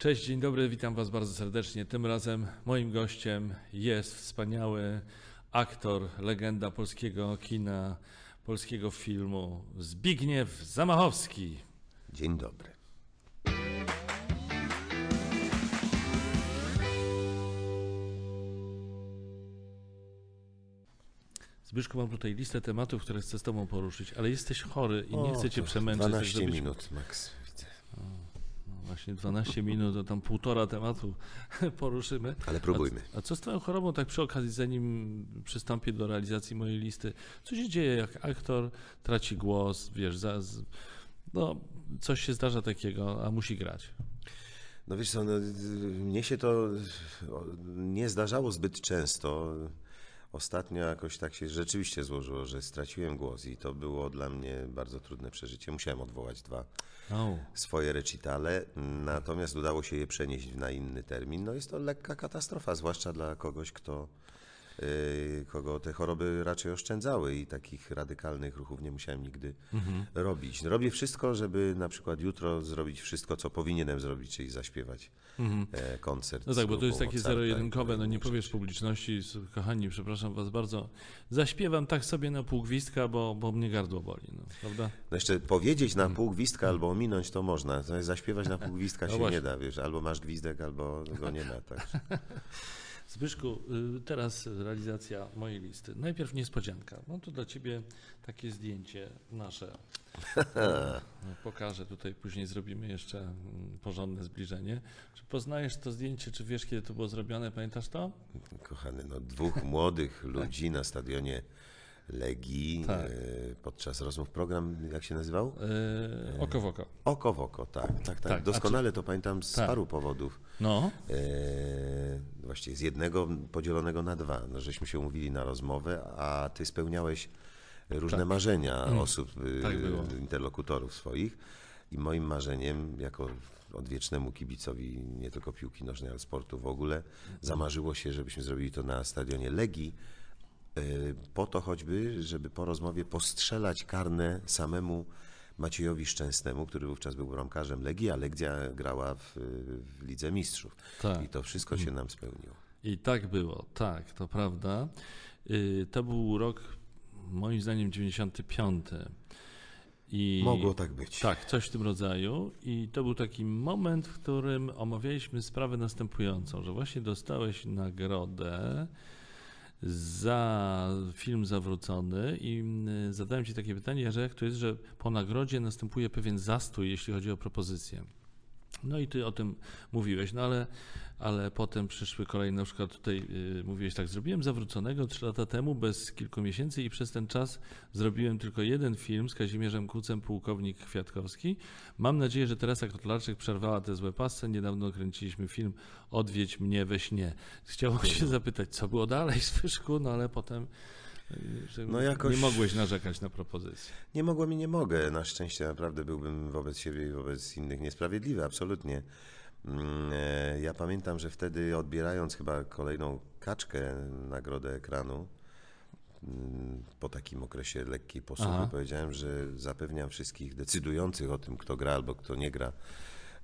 Cześć, dzień dobry, witam Was bardzo serdecznie. Tym razem moim gościem jest wspaniały aktor, legenda polskiego kina, polskiego filmu Zbigniew Zamachowski. Dzień dobry. Zbyszku, mam tutaj listę tematów, które chcę z Tobą poruszyć, ale jesteś chory i nie chcę Cię przemęczyć. tak 12 żebyś- minut, Max, właśnie 12 minut, to tam półtora tematu poruszymy. Ale próbujmy. A, a co z Twoją chorobą, tak przy okazji, zanim przystąpię do realizacji mojej listy, co się dzieje, jak aktor traci głos, wiesz, za, z, no, coś się zdarza takiego, a musi grać. No wiesz co, no, mnie się to nie zdarzało zbyt często. Ostatnio jakoś tak się rzeczywiście złożyło, że straciłem głos i to było dla mnie bardzo trudne przeżycie. Musiałem odwołać dwa O, swoje recitale, natomiast udało się je przenieść na inny termin. No jest to lekka katastrofa, zwłaszcza dla kogoś, kto, kogo te choroby raczej oszczędzały i takich radykalnych ruchów nie musiałem nigdy Mhm. robić. Robię wszystko, żeby na przykład jutro zrobić wszystko, co powinienem zrobić, czyli zaśpiewać e, koncert. Mhm. no tak, bo to jest takie zero-jedynkowe, no nie powiesz publiczności, kochani, przepraszam was bardzo, zaśpiewam tak sobie na pół gwizdka, bo, bo mnie gardło boli, no, prawda? No jeszcze powiedzieć na pół gwizdka albo ominąć to można, natomiast zaśpiewać na pół gwizdka No się właśnie. nie da, wiesz, albo masz gwizdek, albo go nie ma. Tak. Zbyszku, y, teraz realizacja mojej listy. Najpierw niespodzianka. Mam tu dla ciebie takie zdjęcie nasze. No, Pokażę tutaj, później zrobimy jeszcze mm, porządne zbliżenie. Czy poznajesz to zdjęcie, czy wiesz, kiedy to było zrobione? Pamiętasz to? Kochany, no dwóch młodych ludzi na stadionie Legii Tak. e, podczas rozmów program, jak się nazywał? Yy, oko w oko. Oko w oko, tak, tak, tak. Tak, Doskonale to pamiętam z Tak. paru powodów. No, E, właściwie z jednego podzielonego na dwa. No, żeśmy się umówili na rozmowę, a ty spełniałeś różne marzenia osób, y, Tak interlokutorów swoich. I moim marzeniem, jako odwiecznemu kibicowi nie tylko piłki nożnej, ale sportu w ogóle, zamarzyło się, żebyśmy zrobili to na stadionie Legii. Y, Po to choćby, żeby po rozmowie postrzelać karne samemu Maciejowi Szczęsnemu, który wówczas był bramkarzem Legii, a Legia grała w, w Lidze Mistrzów. Tak. I to wszystko się nam spełniło. i tak było, tak, to prawda. Yy, To był rok, moim zdaniem, 95. I Mogło tak być. Tak, coś w tym rodzaju. I to był taki moment, w którym omawialiśmy sprawę następującą, że właśnie dostałeś nagrodę za film zawrócony i y, zadałem Ci takie pytanie, że jak to jest, że po nagrodzie następuje pewien zastój, jeśli chodzi o propozycję. No i ty o tym mówiłeś, no ale, ale potem przyszły kolejne, na przykład tutaj y, mówiłeś tak, zrobiłem zawróconego trzy lata temu bez kilku miesięcy i przez ten czas zrobiłem tylko jeden film z Kazimierzem Kucem, Pułkownik Kwiatkowski. Mam nadzieję, że Teresa Kotlarczyk przerwała te złe pasce. Niedawno kręciliśmy film Odwiedź mnie we śnie. Chciałbym się zapytać, co było dalej z Fyszku, no ale potem No jakoś- nie mogłeś narzekać na propozycję. Nie mogłem i nie mogę. Na szczęście naprawdę byłbym wobec siebie i wobec innych niesprawiedliwy, absolutnie. Mm, e, Ja pamiętam, że wtedy odbierając chyba kolejną kaczkę, nagrodę ekranu, mm, po takim okresie lekkiej posłuchy, Aha. powiedziałem, że zapewniam wszystkich decydujących o tym, kto gra albo kto nie gra,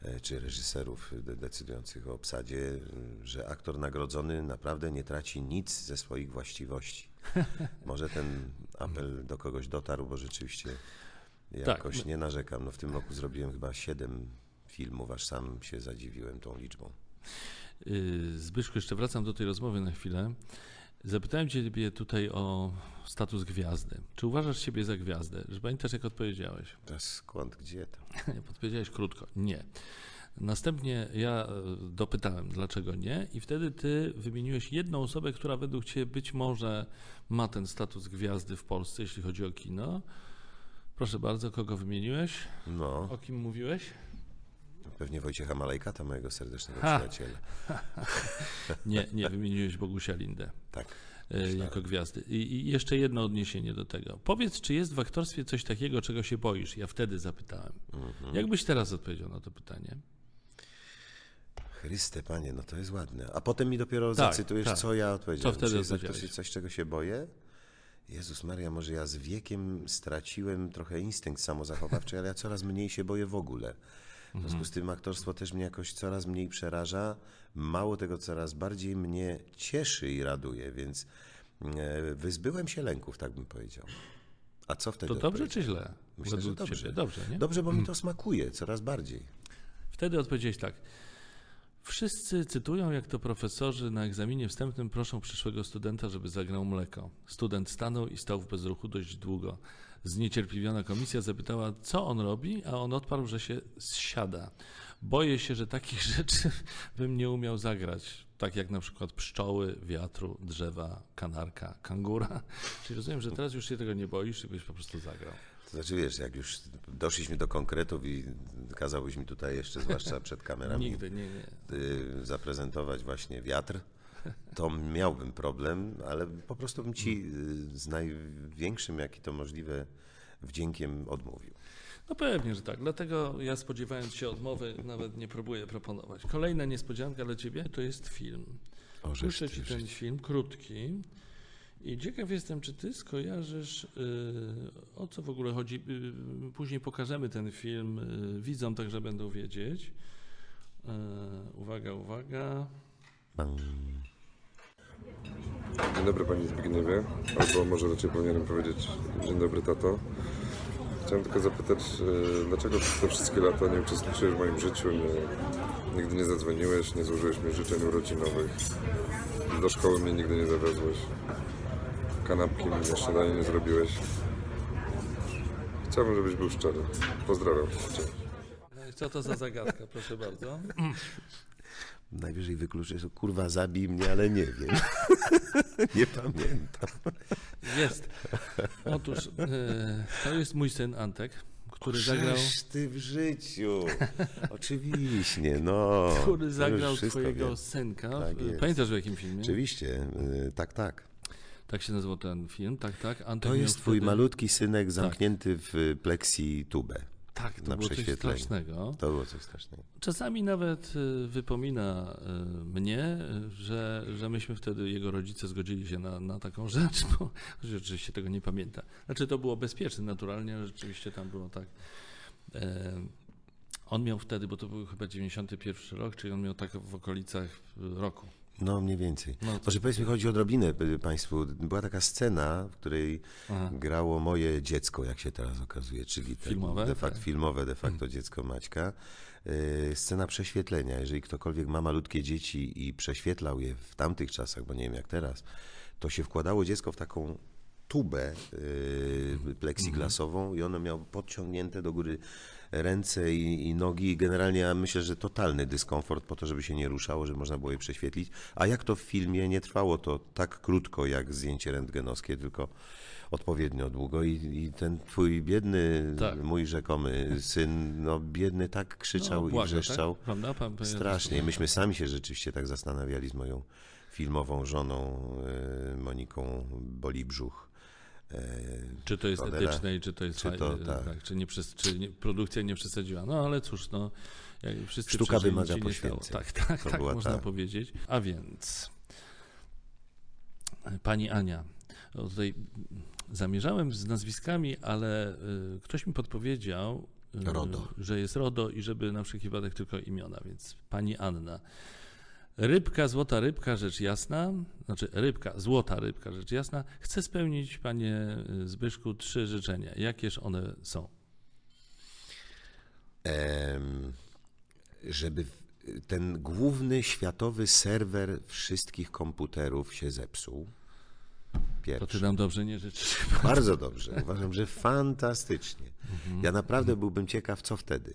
e, czy reżyserów de- decydujących o obsadzie, że aktor nagrodzony naprawdę nie traci nic ze swoich właściwości. Może ten apel do kogoś dotarł, bo rzeczywiście jakoś nie narzekam. No w tym roku zrobiłem chyba siedem filmów, aż sam się zadziwiłem tą liczbą. Yy, Zbyszku, jeszcze wracam do tej rozmowy na chwilę. Zapytałem Ciebie tutaj o status gwiazdy. Czy uważasz siebie za gwiazdę? Że pamiętasz, jak odpowiedziałeś? Teraz skąd, gdzie to? Podpowiedziałeś krótko. Nie. Następnie ja e, dopytałem, dlaczego nie, i wtedy ty wymieniłeś jedną osobę, która według ciebie być może ma ten status gwiazdy w Polsce, jeśli chodzi o kino. Proszę bardzo, kogo wymieniłeś? No, O kim mówiłeś? pewnie Wojciecha Malejkata, mojego serdecznego Ha! przyjaciela. Nie, nie, wymieniłeś Bogusia Lindę. Tak. e, jako gwiazdy. I, I jeszcze jedno odniesienie do tego. Powiedz, czy jest w aktorstwie coś takiego, czego się boisz? Ja wtedy zapytałem. Mhm. Jak byś teraz odpowiedział na to pytanie? Chryste, panie, no to jest ładne. A potem mi dopiero Tak, zacytujesz, tak. co ja odpowiedziałem. Co wtedy Czy jest coś, czego się boję? Jezus Maria, może ja z wiekiem straciłem trochę instynkt samozachowawczy, ale ja coraz mniej się boję w ogóle. W związku z tym aktorstwo też mnie jakoś coraz mniej przeraża. Mało tego, coraz bardziej mnie cieszy i raduje, więc e, wyzbyłem się lęków, tak bym powiedział. A co wtedy? To dobrze czy źle? Myślę, że dobrze. Dobrze, nie? Dobrze, bo mi to smakuje coraz bardziej. Wtedy odpowiedziałeś tak. Wszyscy cytują, jak to profesorzy na egzaminie wstępnym proszą przyszłego studenta, żeby zagrał mleko. Student stanął i stał w bezruchu dość długo. Zniecierpliwiona komisja zapytała, co on robi, a on odparł, że się zsiada. Boję się, że takich rzeczy bym nie umiał zagrać. Tak jak na przykład pszczoły, wiatru, drzewa, kanarka, kangura. Czyli rozumiem, że teraz już się tego nie boisz i byś po prostu zagrał. To znaczy, wiesz, jak już doszliśmy do konkretów i kazałbyś mi tutaj jeszcze, zwłaszcza przed kamerami, Nigdy, nie, nie. y, zaprezentować właśnie wiatr, to miałbym problem, ale po prostu bym ci y, z największym, jaki to możliwe, wdziękiem odmówił. No pewnie, że tak. Dlatego ja spodziewając się odmowy nawet nie próbuję proponować. Kolejna niespodzianka dla ciebie to jest film. O, żeż Puszczę ci ten film krótki i ciekaw jestem, czy ty skojarzysz y, o co w ogóle chodzi. Y, później pokażemy ten film y, widzom, także będą wiedzieć. Uwaga, uwaga. Dzień dobry Panie Zbigniewie, albo może raczej powinienem powiedzieć Dzień dobry Tato. Chciałem tylko zapytać, dlaczego przez te wszystkie lata nie uczestniczyłeś w moim życiu, nie, nigdy nie zadzwoniłeś, nie złożyłeś mi życzeń urodzinowych, do szkoły mnie nigdy nie zawiozłeś, kanapki mi na śniadanie nie zrobiłeś. Chciałbym, żebyś był szczery. Pozdrawiam. Cześć. No co to za zagadka, proszę bardzo. Najwyżej wykluczę, że kurwa zabij mnie, ale nie wiem. nie pamiętam. Jest. Otóż y, to jest mój syn Antek, który zagrał. Żeż ty w życiu. Oczywiście, no. Który zagrał twojego wiem. synka. Tak. Pamiętasz w jakim filmie? Oczywiście, y, tak, tak. Tak się nazywał ten film, tak, tak. Antek To jest twój wtedy- malutki synek zamknięty w plexi tubę. Tak, to na było coś strasznego. To było coś strasznego. Czasami nawet y, wypomina y, mnie, że, że myśmy wtedy, jego rodzice zgodzili się na, na taką rzecz, bo rzeczywiście tego nie pamięta. Znaczy to było bezpieczne naturalnie, rzeczywiście tam było tak. E, on miał wtedy, bo to był chyba 91 rok, czyli on miał tak w okolicach roku. No, mniej więcej. No Może powiedzmy, chodzi odrobinę y, Państwu. Była taka scena, w której Aha. grało moje dziecko, jak się teraz okazuje, czyli Filmowe, de facto, tak. Hmm. filmowe de facto dziecko Maćka. Y, Scena prześwietlenia. Jeżeli ktokolwiek ma malutkie dzieci i prześwietlał je w tamtych czasach, bo nie wiem jak teraz, to się wkładało dziecko w taką tubę y, plexiglasową i ono miało podciągnięte do góry ręce i, i nogi i generalnie ja myślę, że totalny dyskomfort po to, żeby się nie ruszało, żeby można było je prześwietlić. A jak to w filmie, nie trwało to tak krótko jak zdjęcie rentgenowskie, tylko odpowiednio długo i, i ten twój biedny, Tak. mój rzekomy syn, no biedny tak krzyczał i błaga, wrzeszczał. Tak? Prawda? Strasznie. Myśmy sami się rzeczywiście tak zastanawiali z moją filmową żoną e, Moniką Bolibrzuch. E, Czy to jest cholera. etyczne i czy to jest Czy to, fajne, tak. tak. czy, nie, czy nie, produkcja nie przesadziła. No ale cóż, no, jak wszyscy Sztuka wymaga poświęceń. Tak, tak, To tak można ta- powiedzieć. A więc, pani Ania, tutaj zamierzałem z nazwiskami, ale y, ktoś mi podpowiedział, Rodo. że jest RODO i żeby na wszelki wypadek tylko imiona, więc pani Anna. Rybka, złota rybka, rzecz jasna, znaczy rybka, złota rybka, rzecz jasna, chcę spełnić, panie Zbyszku, trzy życzenia. Jakież one są? żeby ten główny światowy serwer wszystkich komputerów się zepsuł. To Pierwszy. ty nam dobrze nie życzysz. Bardzo dobrze. Uważam, że fantastycznie. Mhm. Ja naprawdę byłbym ciekaw, co wtedy.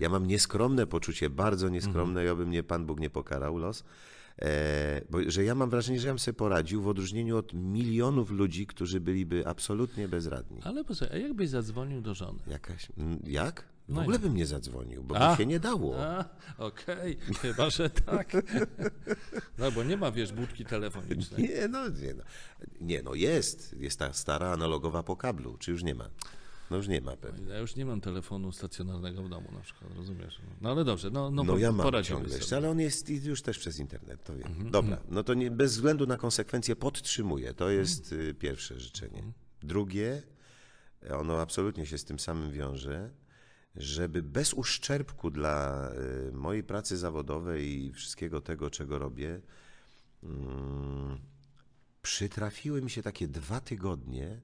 Ja mam nieskromne poczucie, bardzo nieskromne, Mhm. i oby mnie Pan Bóg nie pokarał los, e, bo że ja mam wrażenie, że ja bym sobie poradził w odróżnieniu od milionów ludzi, którzy byliby absolutnie bezradni. Ale posłuchaj, a jakbyś zadzwonił do żony? Jakaś, jak? W No ogóle bym nie zadzwonił, bo A. by się nie dało. Okej, chyba, że tak. No bo nie ma, wiesz, budki telefonicznej. Nie no, nie no, nie, no jest. Jest ta stara analogowa po kablu. Czy już nie ma? No już nie ma pewnie. Ja już nie mam telefonu stacjonarnego w domu na przykład, rozumiesz? No ale dobrze, no, no, No ja mam ciągle jeszcze, ale on jest i już też przez internet, to wiem. Mhm, Dobra, no to nie, bez względu na konsekwencje podtrzymuję. To jest y, pierwsze życzenie. Mhm. Drugie, ono absolutnie się z tym samym wiąże. żeby bez uszczerbku dla y, mojej pracy zawodowej i wszystkiego tego, czego robię, mm, przytrafiły mi się takie dwa tygodnie,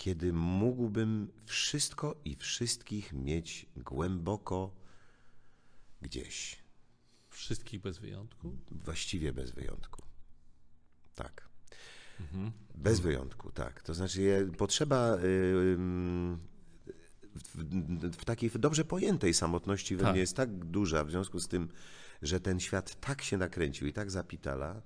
kiedy mógłbym wszystko i wszystkich mieć głęboko gdzieś. Wszystkich bez wyjątku? Właściwie bez wyjątku. Tak. Bez wyjątku, tak. To znaczy, je, potrzeba y, ym, w, w takiej dobrze pojętej samotności we Tak. mnie jest tak duża, w związku z tym, że ten świat tak się nakręcił i tak zapitala,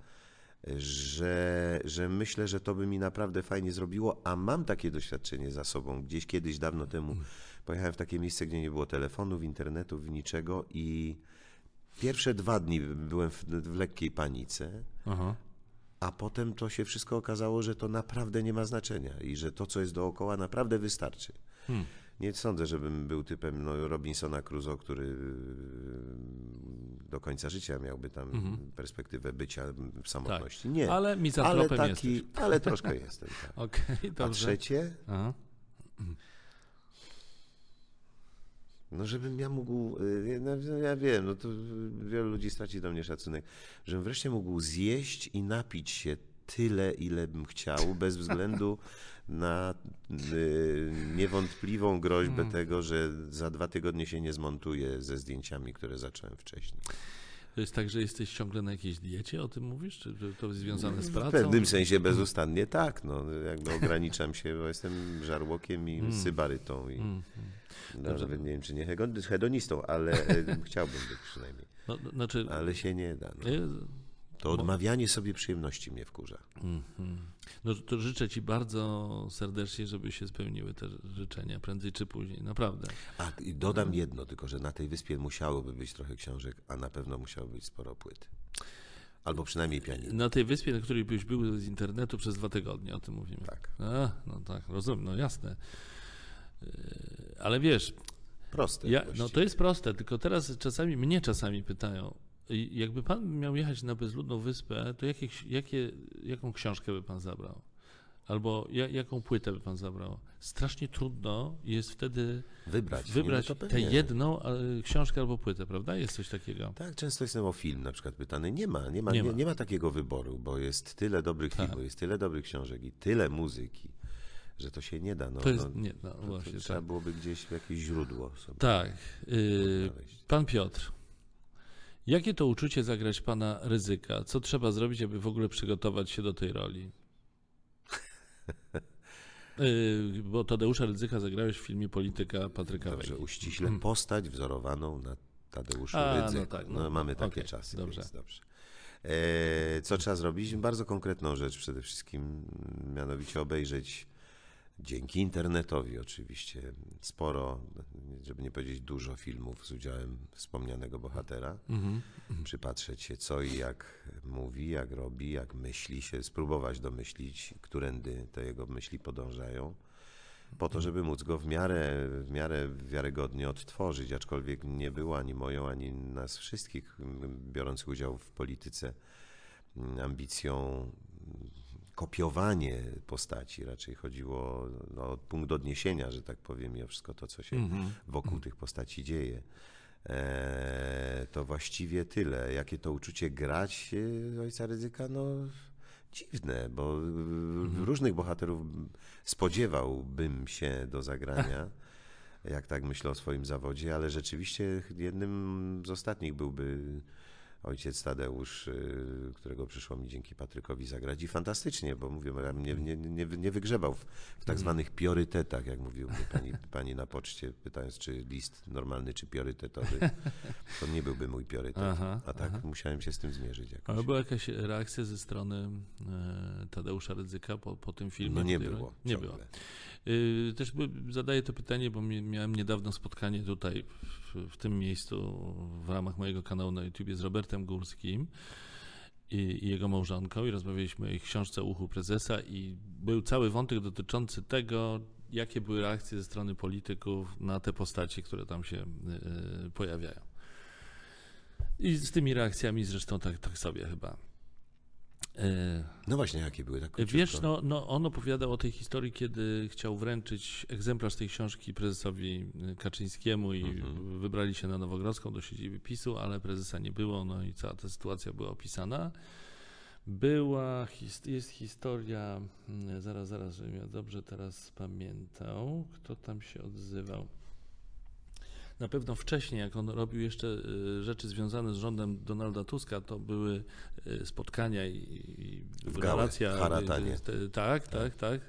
że, że myślę, że to by mi naprawdę fajnie zrobiło, a mam takie doświadczenie za sobą. Gdzieś kiedyś, dawno temu, pojechałem w takie miejsce, gdzie nie było telefonów, internetów, niczego i pierwsze dwa dni byłem w, w lekkiej panice, Aha. a potem to się wszystko okazało, że to naprawdę nie ma znaczenia i że to, co jest dookoła, naprawdę wystarczy. Hmm. Nie sądzę, żebym był typem no, Robinsona Crusoe, który yy, do końca życia miałby tam perspektywę bycia w samotności. Nie, Mhm. Tak. Ale ale, mizantropem taki, jesteś. ale troszkę jestem. Tak. Okej, A trzecie, Aha. no żebym ja mógł, yy, no, ja wiem, no to wielu ludzi straci do mnie szacunek, żebym wreszcie mógł zjeść i napić się tyle, ile bym chciał, bez względu na y, niewątpliwą groźbę Mm. tego, że za dwa tygodnie się nie zmontuję ze zdjęciami, które zacząłem wcześniej. To jest tak, że jesteś ciągle na jakiejś diecie, o tym mówisz? Czy to jest związane z W pracą? pewnym sensie bezustannie tak, no, jakby ograniczam się, bo jestem żarłokiem i Mm. sybarytą i Mm. nawet nie wiem, czy nie hedonistą, ale e, chciałbym być przynajmniej. No, no, znaczy, Ale się nie da. No. To odmawianie sobie przyjemności mnie wkurza. mhm. no to życzę Ci bardzo serdecznie, żeby się spełniły te życzenia, prędzej czy później, naprawdę. A i dodam jedno, tylko że na tej wyspie musiałoby być trochę książek, a na pewno musiało być sporo płyt. Albo przynajmniej pianino. Na tej wyspie, na której byś był z internetu przez dwa tygodnie, o tym mówimy. Tak. A, no tak, rozumiem, no jasne. E, Ale wiesz, Proste. Ja, no to jest proste, tylko teraz czasami, mnie czasami pytają, jakby pan miał jechać na bezludną wyspę, to jakie, jakie, jaką książkę by pan zabrał? Albo ja, jaką płytę by pan zabrał? Strasznie trudno jest wtedy Wybrać. wybrać tę jedną książkę albo płytę, prawda? Jest coś takiego. Tak, często jestem o film na przykład pytany. Nie ma, nie ma, Nie nie, ma. nie ma takiego wyboru, bo jest tyle dobrych Tak. filmów, jest tyle dobrych książek i tyle muzyki, że to się nie da. No, To jest, no, nie, no właśnie, trzeba tak. byłoby gdzieś jakieś źródło sobie Tak. y, znaleźć. pan Piotr, jakie to uczucie zagrać pana ryzyka? Co trzeba zrobić, aby w ogóle przygotować się do tej roli? Y, Bo Tadeusza Rydzyka zagrałeś w filmie Polityka Patryka Dobrze, uściśle postać wzorowaną na Tadeuszu A, no tak, no, no, mamy takie okej, czasy, dobrze. dobrze. E, co trzeba zrobić? Bardzo konkretną rzecz przede wszystkim, mianowicie obejrzeć dzięki internetowi oczywiście sporo, żeby nie powiedzieć dużo filmów z udziałem wspomnianego bohatera. Mhm. Przypatrzeć się co i jak mówi, jak robi, jak myśli się, spróbować domyślić, którędy te jego myśli podążają po to, żeby móc go w miarę, w miarę wiarygodnie odtworzyć, aczkolwiek nie było ani moją, ani nas wszystkich m, biorących udział w polityce ambicją kopiowanie postaci. Raczej chodziło no, o punkt odniesienia, że tak powiem, i o wszystko to, co się Mhm. wokół tych postaci dzieje. E, to właściwie tyle. Jakie to uczucie grać e, ojca ryzyka? No dziwne, bo w różnych bohaterów spodziewałbym się do zagrania, jak tak myślę o swoim zawodzie, ale rzeczywiście jednym z ostatnich byłby ojciec Tadeusz, y, którego przyszło mi dzięki Patrykowi zagrać i fantastycznie, bo mówię, ja nie, nie, nie, nie wygrzebał w, w tak zwanych priorytetach, jak mówił pani, pani na poczcie, pytając, czy list normalny, czy priorytetowy. To nie byłby mój priorytet, Aha, a tak musiałem się z tym zmierzyć jakoś. Ale była jakaś reakcja ze strony e, Tadeusza Rydzyka po, po tym filmie? No nie było. Nie było. Y, Też zadaję to pytanie, bo mi- miałem niedawno spotkanie tutaj w, w tym miejscu w ramach mojego kanału na YouTubie z Robertem Górskim i, jego małżonką i rozmawialiśmy o ich książce Uchu Prezesa i był cały wątek dotyczący tego, jakie były reakcje ze strony polityków na te postacie, które tam się y, pojawiają. I z tymi reakcjami zresztą tak, tak sobie chyba. E, No właśnie, jakie były tak króciutko? Wiesz, no, no, on opowiadał o tej historii, kiedy chciał wręczyć egzemplarz tej książki prezesowi y, Kaczyńskiemu i Mhm. wybrali się na Nowogrodzką do siedziby PiSu, ale prezesa nie było, no i cała ta sytuacja była opisana. Była, jest historia, mm, zaraz, zaraz, żebym ja dobrze teraz pamiętał, kto tam się odzywał. Na pewno wcześniej, jak on robił jeszcze y, rzeczy związane z rządem Donalda Tuska, to były y, spotkania i, W Gałę, relacja. w Haratanie. y, te- Tak, tak, tak.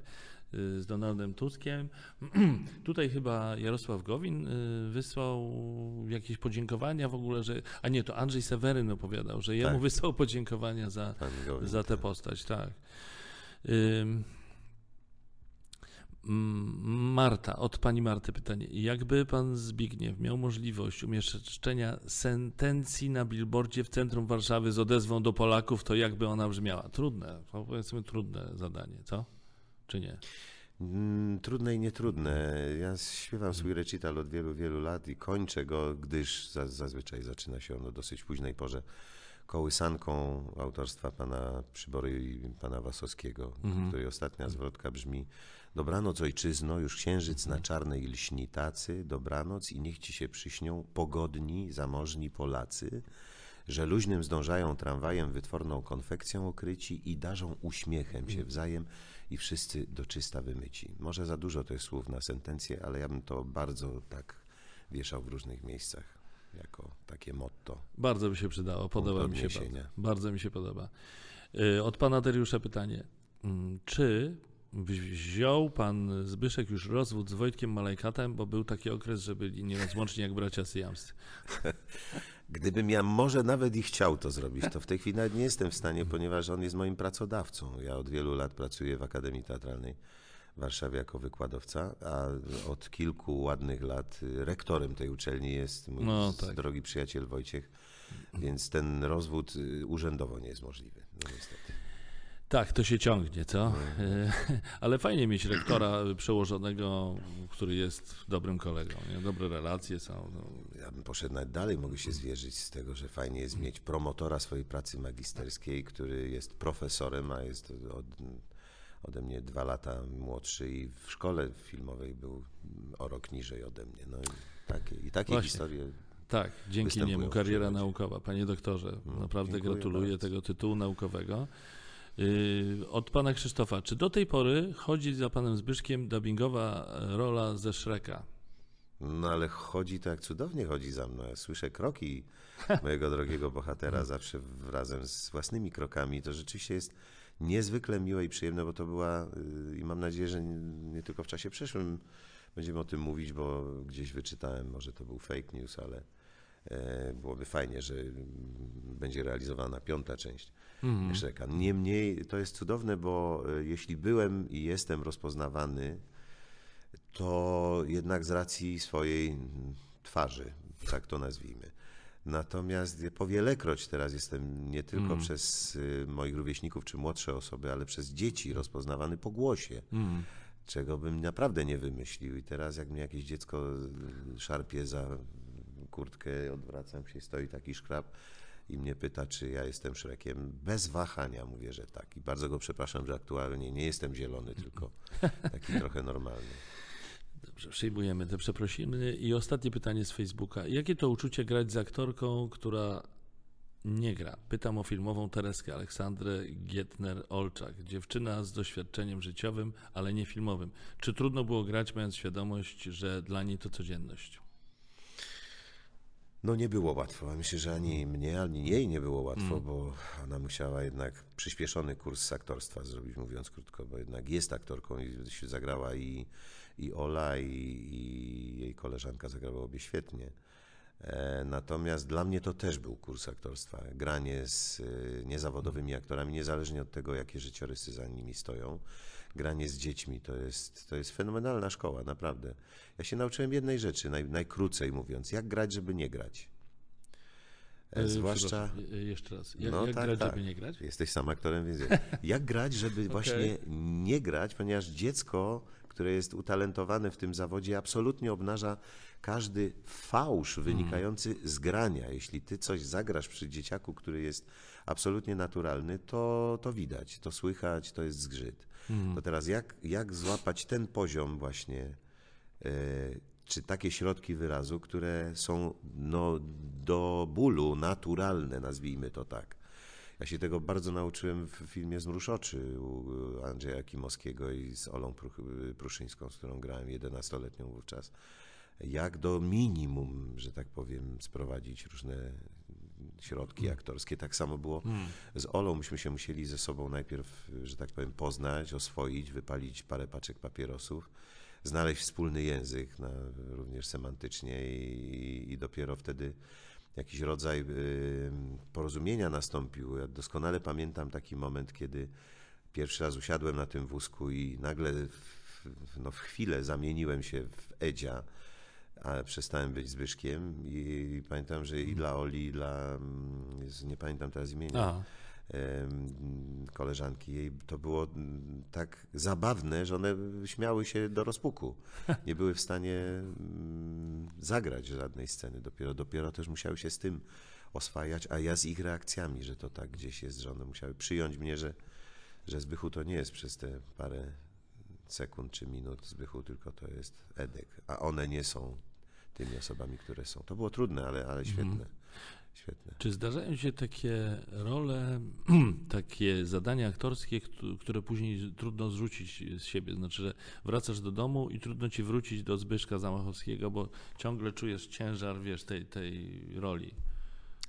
y, Z Donaldem Tuskiem. Tutaj chyba Jarosław Gowin wysłał jakieś podziękowania w ogóle, że. A nie, to Andrzej Seweryn opowiadał, że jemu Tak. wysłał podziękowania za, Gowin, za tę tak. postać, tak. Ym, Marta, od pani Marty pytanie. Jakby pan Zbigniew miał możliwość umieszczenia sentencji na billboardzie w centrum Warszawy z odezwą do Polaków, to jakby ona brzmiała? Trudne, to powiedzmy trudne zadanie, co? Czy nie? Mm, Trudne i nietrudne. Ja śpiewam swój recital od wielu, wielu lat i kończę go, gdyż za, zazwyczaj zaczyna się on o dosyć późnej porze kołysanką autorstwa pana Przybory i pana Wasowskiego, której ostatnia zwrotka brzmi Dobranoc ojczyzno, już księżyc na czarnej lśni tacy, dobranoc i niech ci się przyśnią pogodni, zamożni Polacy, że luźnym zdążają tramwajem wytworną konfekcją okryci i darzą uśmiechem się wzajem i wszyscy do czysta wymyci. Może za dużo to jest słów na sentencję, ale ja bym to bardzo tak wieszał w różnych miejscach jako takie motto. Bardzo by się przydało, podoba mi się bardzo. Bardzo mi się podoba. Y, Od pana Dariusza pytanie. Mm, Czy wziął pan Zbyszek już rozwód z Wojtkiem Malajkatem, bo był taki okres, że byli nierozłączni jak bracia syjamscy. Gdybym ja może nawet i chciał to zrobić, to w tej chwili nawet nie jestem w stanie, ponieważ on jest moim pracodawcą. Ja od wielu lat pracuję w Akademii Teatralnej w Warszawie jako wykładowca, a od kilku ładnych lat rektorem tej uczelni jest mój No, tak. drogi przyjaciel Wojciech, więc ten rozwód y, urzędowo nie jest możliwy. No niestety. Tak, to się ciągnie, co? Y, Ale fajnie mieć rektora przełożonego, który jest dobrym kolegą. Nie? Dobre relacje są. No. Ja bym poszedł nawet dalej, mogę się zwierzyć z tego, że fajnie jest mieć promotora swojej pracy magisterskiej, który jest profesorem, a jest od, ode mnie dwa lata młodszy i w szkole filmowej był o rok niżej ode mnie. No i takie, i takie Właśnie. historie. Tak, dzięki niemu kariera naukowa. Panie doktorze, naprawdę dziękuję gratuluję bardzo. tego tytułu naukowego. Yy, Od pana Krzysztofa, czy do tej pory chodzi za panem Zbyszkiem dubbingowa rola ze Shreka? No ale chodzi to jak cudownie chodzi za mną. Ja słyszę kroki mojego drogiego bohatera zawsze w- razem z własnymi krokami. To rzeczywiście jest niezwykle miłe i przyjemne, bo to była y, i mam nadzieję, że nie, nie tylko w czasie przyszłym będziemy o tym mówić, bo gdzieś wyczytałem, może to był fake news, ale e, byłoby fajnie, że mm, będzie realizowana piąta część Shreka. Niemniej to jest cudowne, bo e, jeśli byłem i jestem rozpoznawany, to jednak z racji swojej mm, twarzy, tak to nazwijmy. Natomiast powielekroć teraz jestem nie tylko przez y, moich rówieśników czy młodsze osoby, ale przez dzieci rozpoznawany po głosie, czego bym naprawdę nie wymyślił. I teraz jak mnie jakieś dziecko y, szarpie za kurtkę, odwracam się, stoi taki szkrab i mnie pyta, czy ja jestem Szrekiem. Bez wahania mówię, że tak. I bardzo go przepraszam, że aktualnie nie jestem zielony, tylko taki trochę normalny. Dobrze, przyjmujemy te przeprosiny. I ostatnie pytanie z Facebooka. Jakie to uczucie grać z aktorką, która nie gra? Pytam o filmową Tereskę Aleksandrę Gietner-Olczak. Dziewczyna z doświadczeniem życiowym, ale nie filmowym. Czy trudno było grać, mając świadomość, że dla niej to codzienność? No nie było łatwo. Myślę, że ani mnie, ani jej nie było łatwo, bo ona musiała jednak przyspieszony kurs aktorstwa zrobić, mówiąc krótko, bo jednak jest aktorką i się zagrała i, i Ola, i, i jej koleżanka zagrały obie świetnie. E, Natomiast dla mnie to też był kurs aktorstwa. Granie z y, niezawodowymi aktorami, niezależnie od tego, jakie życiorysy za nimi stoją. Granie z dziećmi to jest, to jest fenomenalna szkoła, naprawdę. Ja się nauczyłem jednej rzeczy, naj, najkrócej mówiąc, jak grać, żeby nie grać. E, Yy, Zwłaszcza. yy, Jeszcze raz. Jak, No jak tak, grać, tak. żeby nie grać? Jesteś sam aktorem, więc. Jak grać, żeby właśnie nie grać, ponieważ dziecko, które jest utalentowane w tym zawodzie, absolutnie obnaża każdy fałsz wynikający z grania. Jeśli ty coś zagrasz przy dzieciaku, który jest absolutnie naturalny, to, to widać, to słychać, to jest zgrzyt. To teraz jak, jak złapać ten poziom właśnie, e, czy takie środki wyrazu, które są no, do bólu naturalne, nazwijmy to tak. Ja się tego bardzo nauczyłem w filmie Zmrusz oczy u Andrzeja Kimowskiego i z Olą Pruszyńską, z którą grałem 11-letnią wówczas. Jak do minimum, że tak powiem, sprowadzić różne środki aktorskie. Tak samo było z Olą. Myśmy się musieli ze sobą najpierw, że tak powiem, poznać, oswoić, wypalić parę paczek papierosów, znaleźć wspólny język, na, również semantycznie i, i dopiero wtedy jakiś rodzaj y, porozumienia nastąpił. Ja doskonale pamiętam taki moment, kiedy pierwszy raz usiadłem na tym wózku i nagle w, no, w chwilę zamieniłem się w Edzia, a przestałem być Zbyszkiem i pamiętam, że i dla Oli, i dla, mm, nie pamiętam teraz imienia, A, koleżanki jej, to było tak zabawne, że one śmiały się do rozpuku. Nie były w stanie mm, zagrać żadnej sceny. Dopiero, dopiero też musiały się z tym oswajać, a ja z ich reakcjami, że to tak gdzieś jest, że one musiały przyjąć mnie, że, że Zbychu to nie jest przez te parę sekund czy minut Zbychu, tylko to jest Edek, a one nie są tymi osobami, które są. To było trudne, ale, ale świetne. Świetne. Czy zdarzają się takie role, takie zadania aktorskie, któ- które później trudno zrzucić z siebie? Znaczy, że wracasz do domu i trudno ci wrócić do Zbyszka Zamachowskiego, bo ciągle czujesz ciężar, wiesz, tej, tej roli.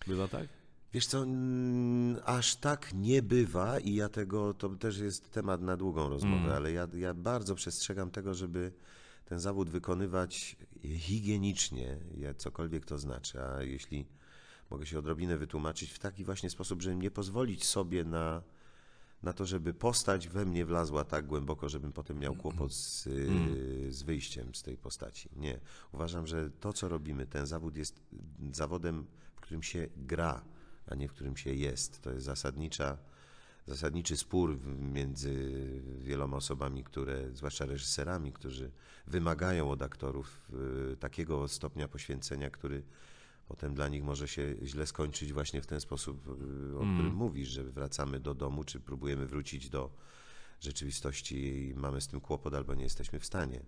Bywa tak? Wiesz co, mm, aż tak nie bywa i ja tego, to też jest temat na długą rozmowę, ale ja, ja bardzo przestrzegam tego, żeby ten zawód wykonywać higienicznie, cokolwiek to znaczy, a jeśli mogę się odrobinę wytłumaczyć w taki właśnie sposób, żeby nie pozwolić sobie na, na to, żeby postać we mnie wlazła tak głęboko, żebym potem miał kłopot z, y, z wyjściem z tej postaci. Nie. Uważam, że to, co robimy, ten zawód jest zawodem, w którym się gra, a nie w którym się jest. To jest zasadnicza, zasadniczy spór między wieloma osobami, które, zwłaszcza reżyserami, którzy wymagają od aktorów y, takiego stopnia poświęcenia, który potem dla nich może się źle skończyć właśnie w ten sposób, y, o którym mówisz, że wracamy do domu, czy próbujemy wrócić do rzeczywistości i mamy z tym kłopot, albo nie jesteśmy w stanie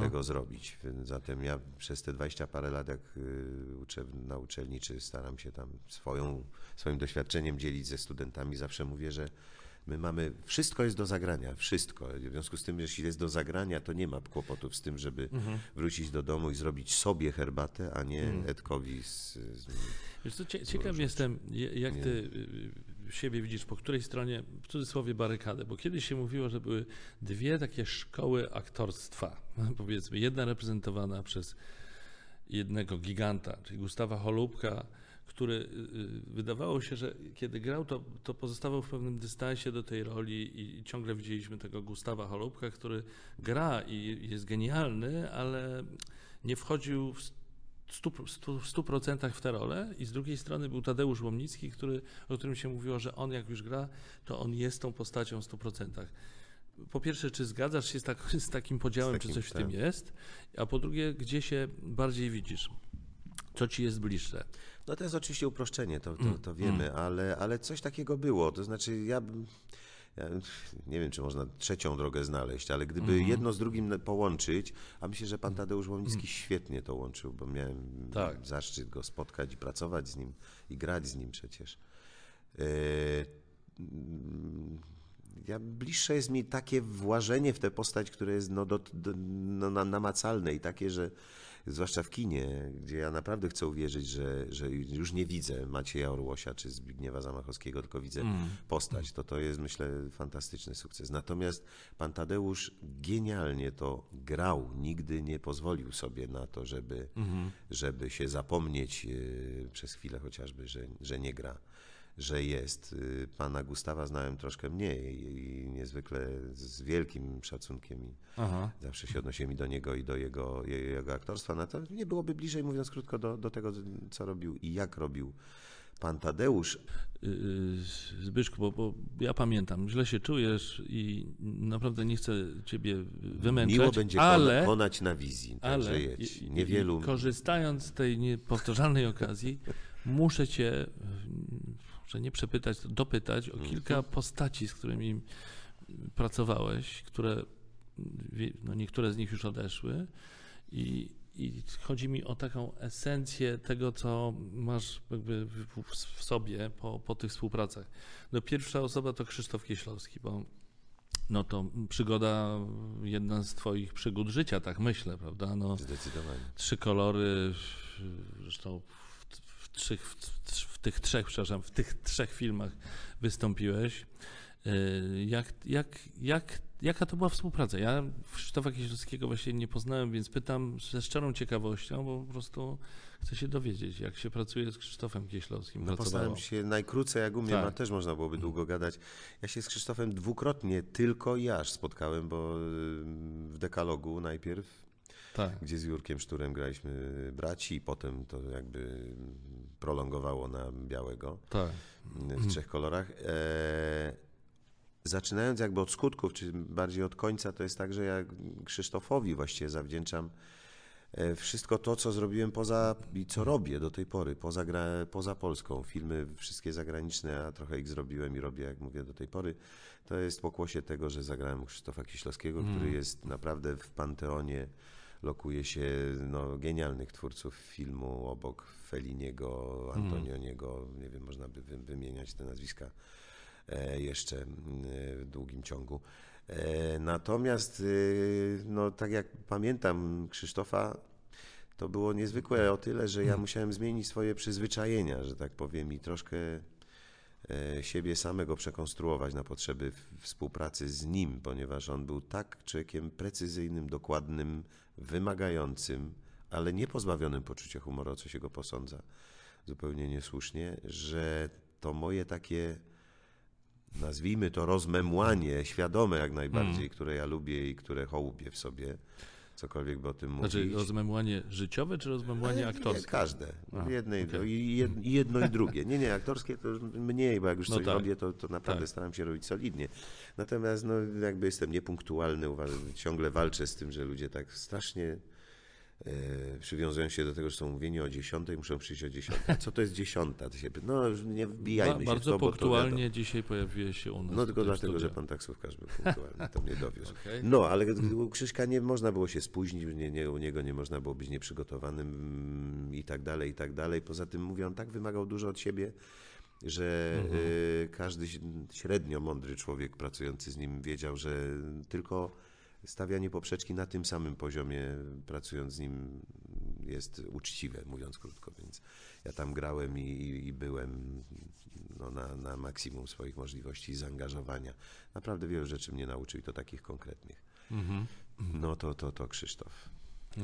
tego zrobić. Zatem ja przez te 20 parę lat, jak y, uczę na uczelni, czy staram się tam swoją, swoim doświadczeniem dzielić ze studentami, zawsze mówię, że my mamy, wszystko jest do zagrania, wszystko. W związku z tym, jeśli jest do zagrania, to nie ma kłopotów z tym, żeby wrócić do domu i zrobić sobie herbatę, a nie Edkowi z, z Wiesz co, cie, ciekaw jestem, je- jak ty y, y, siebie widzisz, po której stronie, w cudzysłowie, barykady, bo kiedyś się mówiło, że były dwie takie szkoły aktorstwa, powiedzmy, jedna reprezentowana przez jednego giganta, czyli Gustawa Holubka, który y, y, wydawało się, że kiedy grał, to, to pozostawał w pewnym dystansie do tej roli i, i ciągle widzieliśmy tego Gustawa Holubka, który gra i jest genialny, ale nie wchodził w 100% w tę rolę i z drugiej strony był Tadeusz Łomnicki, który, o którym się mówiło, że on jak już gra, to on jest tą postacią w 100%. Po pierwsze, czy zgadzasz się z, tak, z takim podziałem, Z takim, czy coś w tak. tym jest? A po drugie, gdzie się bardziej widzisz? Co ci jest bliższe? No to jest oczywiście uproszczenie, to, to, to wiemy, ale, ale coś takiego było. To znaczy ja, ja nie wiem, czy można trzecią drogę znaleźć, ale gdyby jedno z drugim połączyć, a myślę, że pan Tadeusz Łomnicki świetnie to łączył, bo miałem Tak. zaszczyt go spotkać i pracować z nim i grać z nim przecież. E, mm, ja, bliższe jest mi takie włażenie w tę postać, które jest no, do, do, no, na- namacalne i takie, że zwłaszcza w kinie, gdzie ja naprawdę chcę uwierzyć, że, że już nie widzę Macieja Orłosia czy Zbigniewa Zamachowskiego, tylko widzę postać. To to jest, myślę, fantastyczny sukces. Natomiast pan Tadeusz genialnie to grał. Nigdy nie pozwolił sobie na to, żeby, żeby się zapomnieć e, przez chwilę chociażby, że, że nie gra że jest. Y, Pana Gustawa znałem troszkę mniej i niezwykle z wielkim szacunkiem i Aha. zawsze się odnosiłem i do niego i do jego, jego aktorstwa. To nie byłoby bliżej, mówiąc krótko, do, do tego, co robił i jak robił pan Tadeusz Yy, Zbyszku, bo, bo ja pamiętam, źle się czujesz i naprawdę nie chcę ciebie wymęczać, miło będzie ale, konać na wizji, także ale jedź. i- i- Niewielu... korzystając z tej niepowtarzalnej okazji, muszę cię, nie przepytać, dopytać o kilka postaci, z którymi pracowałeś, które no niektóre z nich już odeszły i, i chodzi mi o taką esencję tego, co masz jakby w, sobie po, po tych współpracach. No pierwsza osoba to Krzysztof Kieślowski, bo no to przygoda, jedna z twoich przygód życia, tak myślę, prawda? No, Zdecydowanie. trzy kolory, zresztą w, w, trzech, w, w tych trzech, przepraszam, w tych trzech filmach wystąpiłeś. Yy, Jak, jak, jak, jaka to była współpraca? Ja Krzysztofa Kieślowskiego właśnie nie poznałem, więc pytam ze szczerą ciekawością, bo po prostu chcę się dowiedzieć, jak się pracuje z Krzysztofem Kieślowskim. No pracowało. postaram się najkrócej, jak u mnie, Tak. ma, też można byłoby długo gadać. Ja się z Krzysztofem dwukrotnie tylko i aż spotkałem, bo y, w Dekalogu najpierw, Tak. gdzie z Jurkiem Szturem graliśmy braci i potem to jakby prolongowało na białego Tak. w trzech kolorach. E, zaczynając jakby od skutków, czy bardziej od końca, to jest tak, że ja Krzysztofowi właściwie zawdzięczam e, wszystko to, co zrobiłem poza i co robię do tej pory, poza, gra, poza Polską. Filmy wszystkie zagraniczne, a trochę ich zrobiłem i robię, jak mówię, do tej pory. To jest pokłosie tego, że zagrałem Krzysztofa Kieślowskiego, który jest naprawdę w panteonie lokuje się no, genialnych twórców filmu obok Feliniego, Antonioniego, nie wiem, można by wy- wymieniać te nazwiska e, jeszcze w długim ciągu. E, Natomiast, y, no, tak jak pamiętam Krzysztofa, to było niezwykłe o tyle, że ja musiałem zmienić swoje przyzwyczajenia, że tak powiem, i troszkę e, siebie samego przekonstruować na potrzeby współpracy z nim, ponieważ on był tak człowiekiem precyzyjnym, dokładnym, wymagającym, ale nie pozbawionym poczucia humoru, o co się go posądza, zupełnie niesłusznie, że to moje takie, nazwijmy to rozmemłanie, świadome jak najbardziej, które ja lubię i które hołubię w sobie, cokolwiek by o tym mówić. Znaczy rozmemłanie życiowe czy rozmemłanie Ale aktorskie? Nie, każde. A, okej. i, jed, jedno i drugie. Nie, nie, aktorskie to mniej, bo jak już No coś tak. robię, to, to naprawdę Tak. staram się robić solidnie. Natomiast no, jakby jestem niepunktualny, uważam, ciągle walczę z tym, że ludzie tak strasznie e, przywiązują się do tego, że są mówieni o dziesiątej, muszą przyjść o dziesiątej. Co to jest dziesiąta? To się, no nie wbijajmy Ba- się bardzo w to, bo to punktualnie dzisiaj pojawiłeś się u nas. no tylko dlatego, że pan taksówkarz był punktualny, to mnie dowiózł. Okej. No, ale u Krzyśka nie można było się spóźnić, nie, nie, u niego nie można było być nieprzygotowanym i tak dalej, i tak dalej. Poza tym, mówię, on tak wymagał dużo od siebie, że y, każdy ś- średnio mądry człowiek pracujący z nim wiedział, że tylko stawianie poprzeczki na tym samym poziomie, pracując z nim, jest uczciwe, mówiąc krótko. Więc ja tam grałem i, i byłem no, na, na maksimum swoich możliwości i zaangażowania. Naprawdę wielu rzeczy mnie nauczył i to takich konkretnych. Mhm. No to, to, to Krzysztof.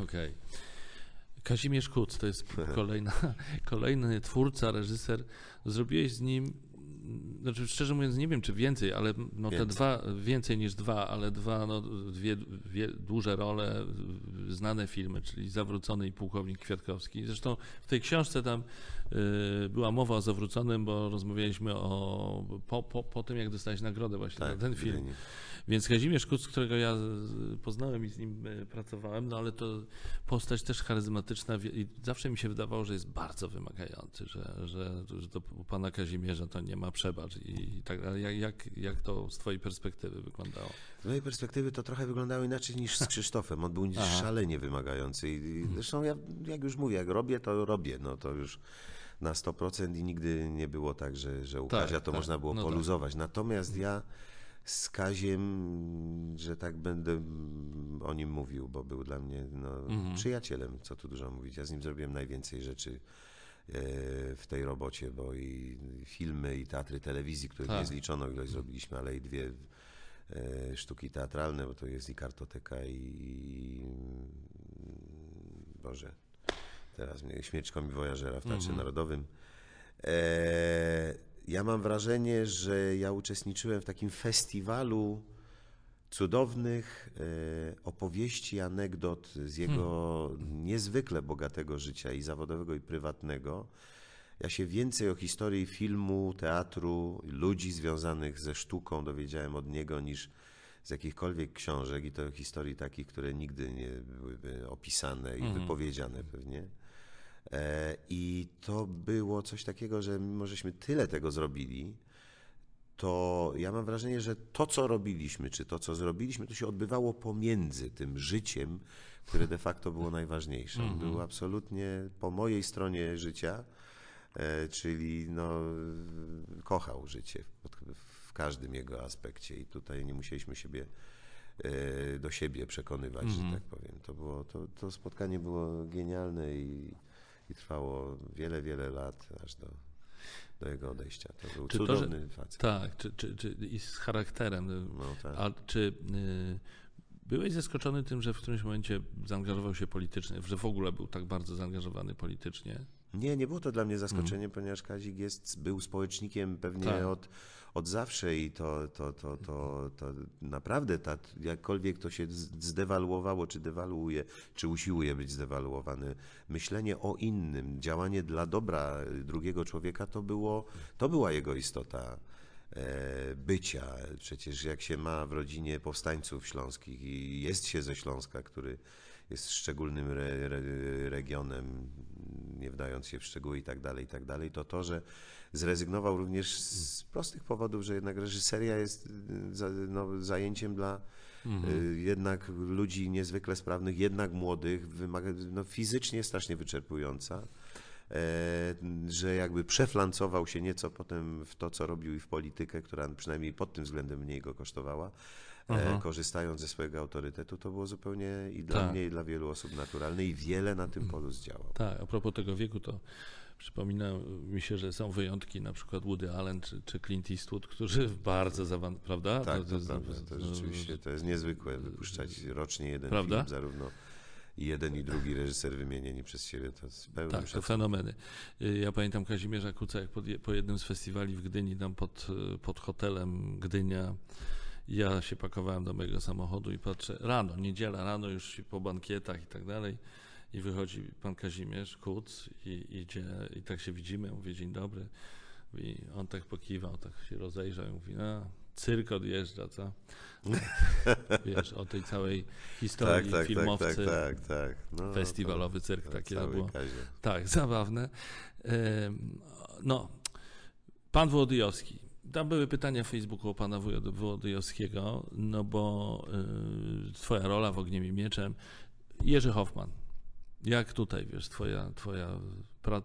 Okej. Kazimierz Kuc to jest kolejna, kolejny twórca, reżyser. Zrobiłeś z nim, znaczy szczerze mówiąc nie wiem czy więcej, ale no te Więcej. dwa, więcej niż dwa, ale dwa, no, dwie, dwie duże role, znane filmy, czyli Zawrócony i Pułkownik Kwiatkowski. Zresztą w tej książce tam y, była mowa o Zawróconym, bo rozmawialiśmy o, po, po, po tym jak dostałeś nagrodę właśnie za ten film. Więc Kazimierz Kuc, którego ja poznałem i z nim e, pracowałem, no ale to postać też charyzmatyczna i zawsze mi się wydawało, że jest bardzo wymagający, że, że, że to u pana Kazimierza to nie ma przebacz i, i tak dalej. Jak, jak, jak to z twojej perspektywy wyglądało? Z mojej perspektywy to trochę wyglądało inaczej niż z Krzysztofem. On był Aha. szalenie wymagający. I, i zresztą ja, jak już mówię, jak robię, to robię. No to już na 100% i nigdy nie było tak, że, że u Tak, Kazia to tak. można było No tak. poluzować. Natomiast ja z Kaziem, że tak będę o nim mówił, bo był dla mnie no, Mhm. przyjacielem, co tu dużo mówić. Ja z nim zrobiłem najwięcej rzeczy e, w tej robocie, bo i filmy, i teatry telewizji, których Tak. nie zliczono ilość zrobiliśmy, ale i dwie e, sztuki teatralne, bo to jest i kartoteka, i Boże, teraz mnie śmierć komi wojażera w Teatrze Narodowym. E, ja mam wrażenie, że ja uczestniczyłem w takim festiwalu cudownych e, opowieści, anegdot z jego niezwykle bogatego życia i zawodowego, i prywatnego. ja się więcej o historii filmu, teatru, ludzi związanych ze sztuką dowiedziałem od niego niż z jakichkolwiek książek i to historii takich, które nigdy nie byłyby opisane i wypowiedziane pewnie. E, I to było coś takiego, że mimo żeśmy tyle tego zrobili, to ja mam wrażenie, że to, co robiliśmy, czy to, co zrobiliśmy, to się odbywało pomiędzy tym życiem, które de facto było najważniejsze. On był absolutnie po mojej stronie życia, e, czyli no, kochał życie w, każdym jego aspekcie i tutaj nie musieliśmy siebie e, do siebie przekonywać, że tak powiem. To, było, to, to spotkanie było genialne i, i trwało wiele, wiele lat, aż do, do jego odejścia. To był Czy to, że- cudowny facet. Tak, czy, czy, czy, i z charakterem. No, tak. A czy y, byłeś zaskoczony tym, że w którymś momencie zaangażował się politycznie, że w ogóle był tak bardzo zaangażowany politycznie? Nie, nie było to dla mnie zaskoczenie, ponieważ Kazik jest, był społecznikiem pewnie Tak. od, od zawsze i to, to, to, to, to naprawdę ta, jakkolwiek to się zdewaluowało, czy dewaluuje, czy usiłuje być zdewaluowane, myślenie o innym, działanie dla dobra drugiego człowieka, to, było, to była jego istota e, bycia. Przecież jak się ma w rodzinie powstańców śląskich i jest się ze Śląska, który jest szczególnym re, re, regionem, nie wdając się w szczegóły i tak dalej, i tak dalej, to to, że zrezygnował również z prostych powodów, że jednak reżyseria jest y, no, zajęciem dla y, jednak ludzi niezwykle sprawnych, jednak młodych, wymaga, no, fizycznie strasznie wyczerpująca e, że jakby przeflancował się nieco potem w to, co robił i w politykę, która przynajmniej pod tym względem mniej go kosztowała, e, korzystając ze swojego autorytetu, to było zupełnie i dla Tak. mnie, i dla wielu osób naturalne i wiele na tym polu zdziałał. Tak, a propos tego wieku, to przypomina mi się, że są wyjątki, na przykład Woody Allen czy, czy Clint Eastwood, którzy bardzo zawan, prawda? Tak, to, jest- prawda. To rzeczywiście to jest niezwykłe wypuszczać rocznie jeden Prawda? film, zarówno jeden i drugi reżyser wymienieni przez siebie, to jest pełny Tak, to szacunek. fenomeny. Y, Ja pamiętam Kazimierza Kuca, jak pod, po jednym z festiwali w Gdyni, tam pod, pod hotelem Gdynia, ja się pakowałem do mojego samochodu i patrzę, rano, niedziela, rano już po bankietach i tak dalej, i wychodzi pan Kazimierz Kuc i idzie, i tak się widzimy, mówię, dzień dobry, i on tak pokiwał, tak się rozejrzał i mówi, a, cyrk odjeżdża, co? Wiesz, o tej całej Tak, historii tak, tak, filmowcy, tak, tak, tak. No, festiwalowy cyrk, to, takie to było. Kazie. Tak, zabawne. No, pan Wołodyjowski. Tam były pytania w Facebooku o pana Wołodyjowskiego, no bo y, twoja rola w Ogniem i Mieczem. Jerzy Hoffman. Jak tutaj, wiesz, twoja, twoja pra...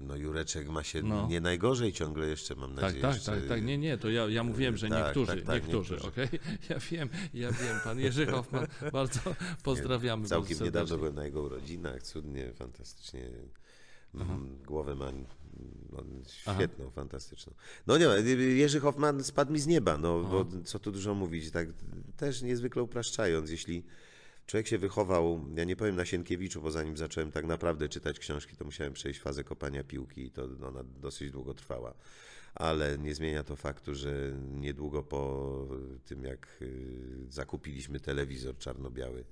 No Jureczek ma się No. nie najgorzej ciągle jeszcze, mam Tak, nadzieję. tak, jeszcze- tak, tak, nie, nie, to ja, ja mówiłem, że Tak, niektórzy, tak, tak, niektórzy, niektórzy. okej? Ja wiem, ja wiem, pan Jerzy Hoffman, bardzo pozdrawiamy. Całkiem bardzo niedawno byłem na jego urodzinach, cudnie, fantastycznie. Mm, Głowę ma świetną, fantastyczną. No nie, Jerzy Hoffman spadł mi z nieba, no bo co tu dużo mówić, tak też niezwykle upraszczając, jeśli człowiek się wychował, ja nie powiem na Sienkiewiczu, bo zanim zacząłem tak naprawdę czytać książki, to musiałem przejść fazę kopania piłki i to ona dosyć długo trwała. Ale nie zmienia to faktu, że niedługo po tym, jak y, zakupiliśmy telewizor czarno-biały,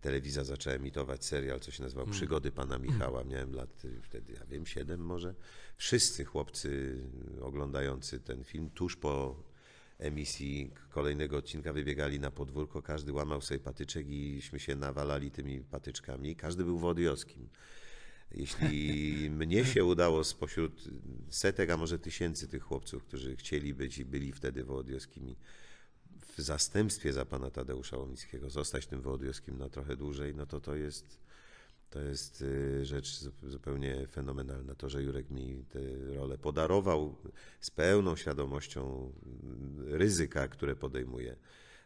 telewizja zaczęła emitować serial, co się nazywał Przygody Pana Michała. Miałem lat y, wtedy, ja wiem, siedem może. Wszyscy chłopcy oglądający ten film tuż po emisji kolejnego odcinka wybiegali na podwórko, każdy łamał sobie patyczek iśmy się nawalali tymi patyczkami. Każdy był wodyowskim. Jeśli mnie się udało spośród setek, a może tysięcy tych chłopców, którzy chcieli być i byli wtedy wołodyjowskimi, w zastępstwie za pana Tadeusza Łomickiego zostać tym wołodyjowskim na trochę dłużej, no to to jest, to jest y, rzecz zu- zupełnie fenomenalna. To, że Jurek mi tę rolę podarował z pełną świadomością mm, ryzyka, które podejmuje,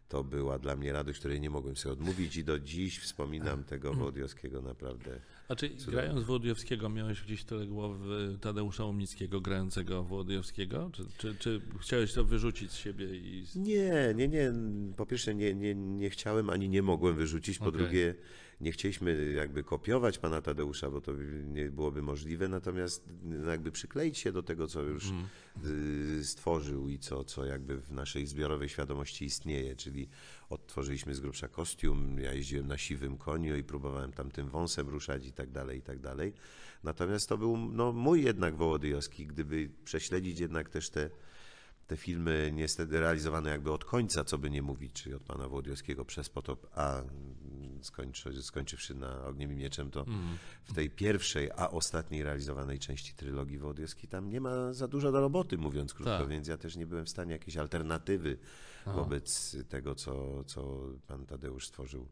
to była dla mnie radość, której nie mogłem sobie odmówić i do dziś wspominam tego wołodyjowskiego naprawdę. A czy grając Wołodyjowskiego miałeś gdzieś tyle głowy Tadeusza Łomnickiego grającego Wołodyjowskiego? Czy, czy, czy chciałeś to wyrzucić z siebie i... Nie, nie, nie. Po pierwsze nie, nie, nie chciałem ani nie mogłem wyrzucić. Po Okej. drugie nie chcieliśmy jakby kopiować pana Tadeusza, bo to nie byłoby możliwe, natomiast no, jakby przykleić się do tego, co już y, stworzył i co, co jakby w naszej zbiorowej świadomości istnieje, czyli odtworzyliśmy z grubsza kostium, ja jeździłem na siwym koniu i próbowałem tam tym wąsem ruszać i tak dalej, i tak dalej. Natomiast to był no, mój jednak Wołodyjowski, gdyby prześledzić jednak też te, te filmy niestety realizowane jakby od końca, co by nie mówić, czyli od pana Wołodyjowskiego przez potop, a skończy, skończywszy na Ogniem i Mieczem, to w tej pierwszej, a ostatniej realizowanej części trylogii Wołodyjowskiej tam nie ma za dużo do roboty, mówiąc krótko, Tak. więc ja też nie byłem w stanie jakiejś alternatywy wobec tego, co, co pan Tadeusz stworzył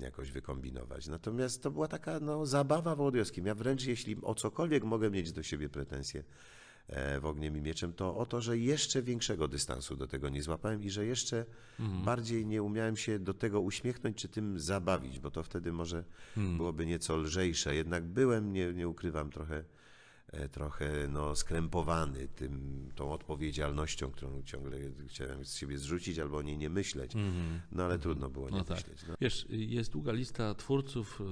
jakoś wykombinować. Natomiast to była taka no, zabawa Wołodyjowskim. Ja wręcz jeśli o cokolwiek mogę mieć do siebie pretensje w Ogniem i Mieczem, to o to, że jeszcze większego dystansu do tego nie złapałem i że jeszcze bardziej nie umiałem się do tego uśmiechnąć czy tym zabawić, bo to wtedy może byłoby nieco lżejsze. Jednak byłem, nie, nie ukrywam, trochę e, trochę no, skrępowany tym, tą odpowiedzialnością, którą ciągle chciałem z siebie zrzucić albo o niej nie myśleć. No ale trudno było nie No tak. myśleć. No. Wiesz, jest długa lista twórców, y,